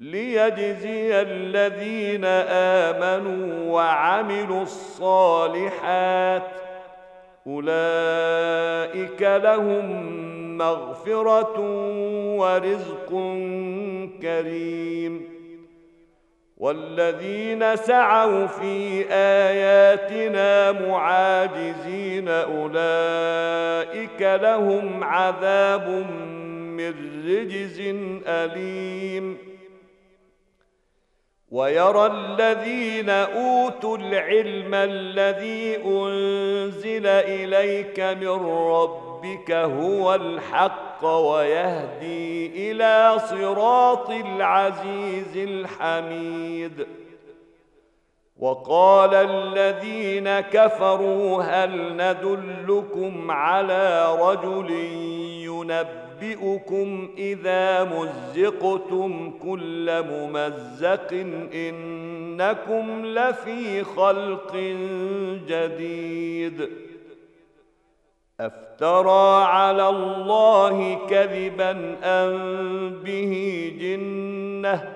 ليجزي الذين آمنوا وعملوا الصالحات. أولئك لهم مغفرة ورزق كريم. والذين سعوا في آياتنا معاجزين أولئك لهم عذاب من رجز أليم. ويرى الذين أوتوا العلم الذي أنزل إليك من ربك هو الحق ويهدي إلى صراط العزيز الحميد. وقال الذين كفروا هل ندلكم على رجل ينبئكم إذا مزقتم كل ممزق إنكم لفي خلق جديد. أفترى على الله كذبا أم به جنة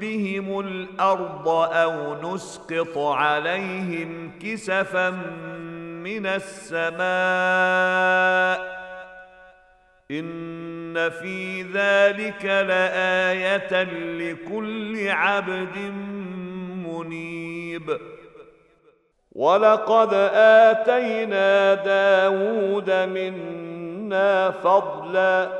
بهم الأرض أو نسقط عليهم كسفا من السماء إن في ذلك لآية لكل عبد منيب. ولقد آتينا داود منا فضلا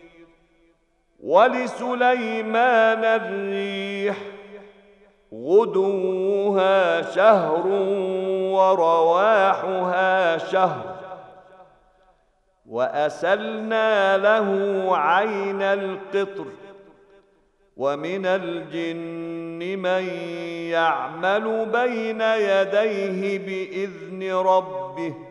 ولسليمان الريح. غدوها شهر ورواحها شهر. وأسلنا له عين القطر. ومن الجن من يعمل بين يديه بإذن ربه.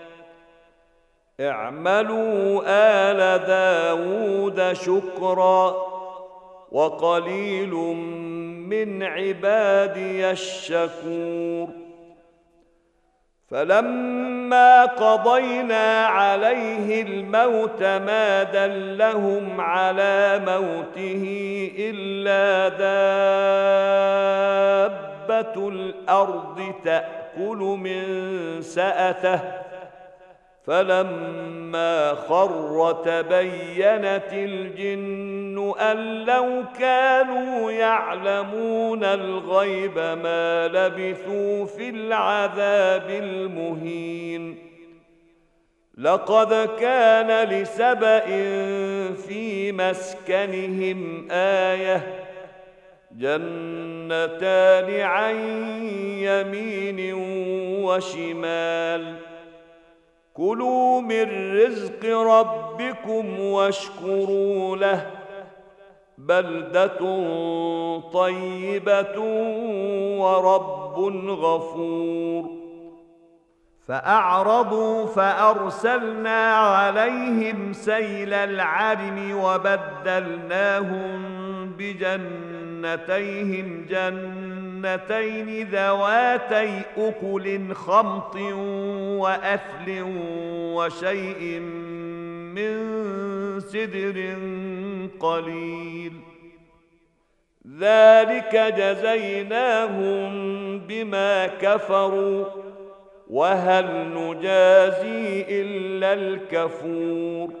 اعملوا آل داود شكرا وقليل من عبادي الشكور. فلما قضينا عليه الموت ما دلهم على موته إلا دابة الأرض تأكل من سأته فلما خر تبينت الجن أن لو كانوا يعلمون الغيب ما لبثوا في العذاب المهين. لقد كان لسبأ في مسكنهم آية جنتان عن يمين وشمال. كلوا من رزق ربكم واشكروا له. بلدة طيبة ورب غفور. فأعرضوا فأرسلنا عليهم سيل العرم وبدلناهم بجنتيهم جنتين ذواتي أكل خمط وأثل وشيء من سدر قليل. ذلك جزيناهم بما كفروا وهل نجازي إلا الكفور.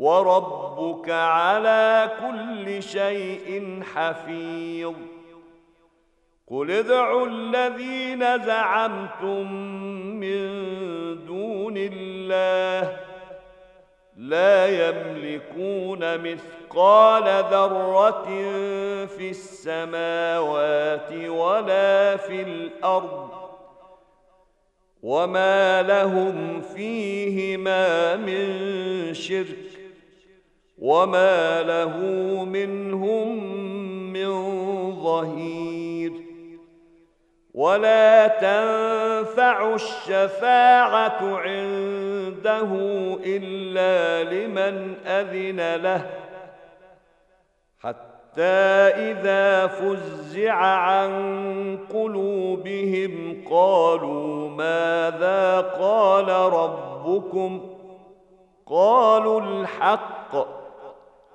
وربك على كل شيء حفيظ. قل ادعوا الذين زعمتم من دون الله لا يملكون مثقال ذرة في السماوات ولا في الأرض وما لهم فيهما من شرك. وما له منهم من ظهير ولا تنفع الشفاعه عنده الا لمن اذن له حتى اذا فزع عن قلوبهم قالوا ماذا قال ربكم قالوا الحق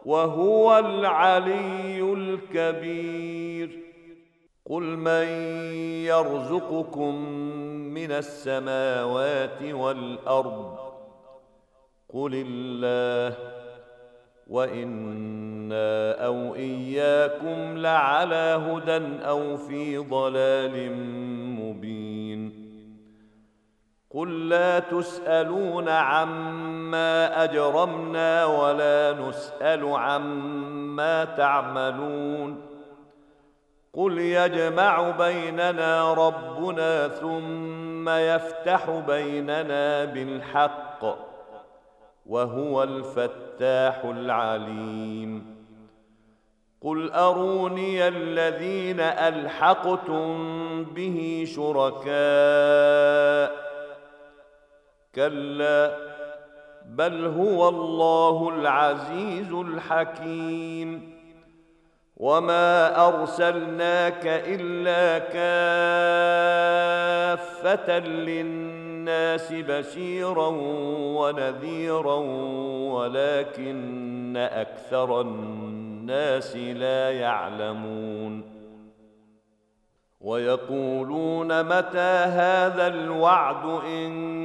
وهو العلي الكبير. قل من يرزقكم من السماوات والأرض؟ قل الله. وإنا أو إياكم لعلى هدى أو في ضلال قل لا تسالون عما اجرمنا ولا نسال عما تعملون قل يجمع بيننا ربنا ثم يفتح بيننا بالحق وهو الفتاح العليم قل اروني الذين الحقتم به شركاء كلا بل هو الله العزيز الحكيم. وما أرسلناك إلا كافة للناس بشيرا ونذيرا ولكن أكثر الناس لا يعلمون. ويقولون متى هذا الوعد إن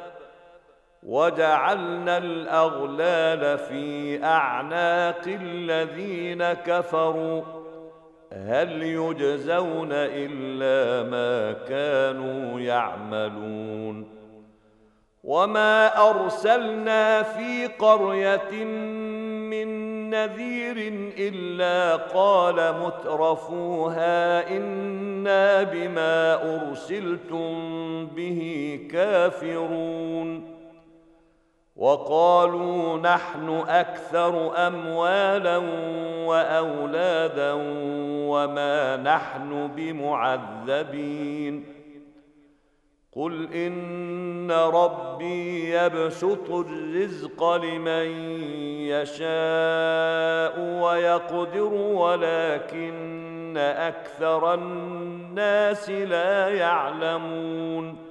وجعلنا الأغلال في أعناق الذين كفروا. هل يجزون إلا ما كانوا يعملون. وما أرسلنا في قرية من نذير إلا قال مترفوها إنا بما أرسلتم به كافرون. وقالوا نحن أكثر أموالا وأولادا وما نحن بمعذبين. قل إن ربي يبسط الرزق لمن يشاء ويقدر ولكن أكثر الناس لا يعلمون.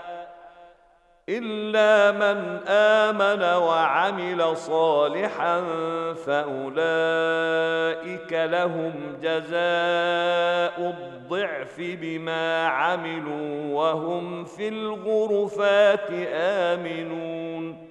إلا من آمن وعمل صالحا فأولئك لهم جزاء الضعف بما عملوا وهم في الغرفات آمنون.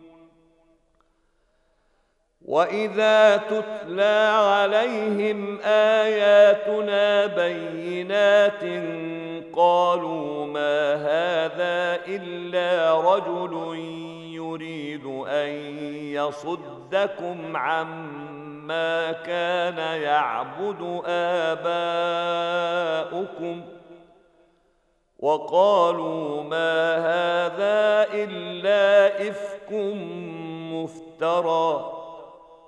واذا تتلى عليهم اياتنا بينات قالوا ما هذا الا رجل يريد ان يصدكم عما كان يعبد اباؤكم وقالوا ما هذا الا افك مفترى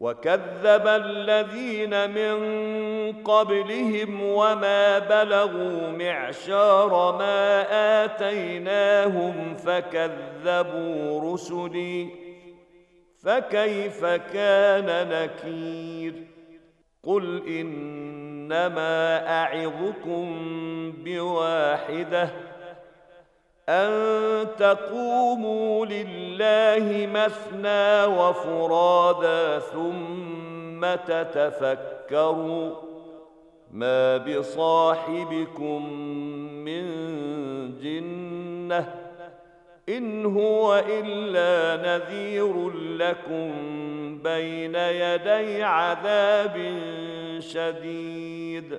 وكذب الذين من قبلهم وما بلغوا معشار ما اتيناهم فكذبوا رسلي فكيف كان نكير قل انما اعظكم بواحده أن تقوموا لله مثنى وفرادا ثم تتفكروا ما بصاحبكم من جنة إن هو إلا نذير لكم بين يدي عذاب شديد.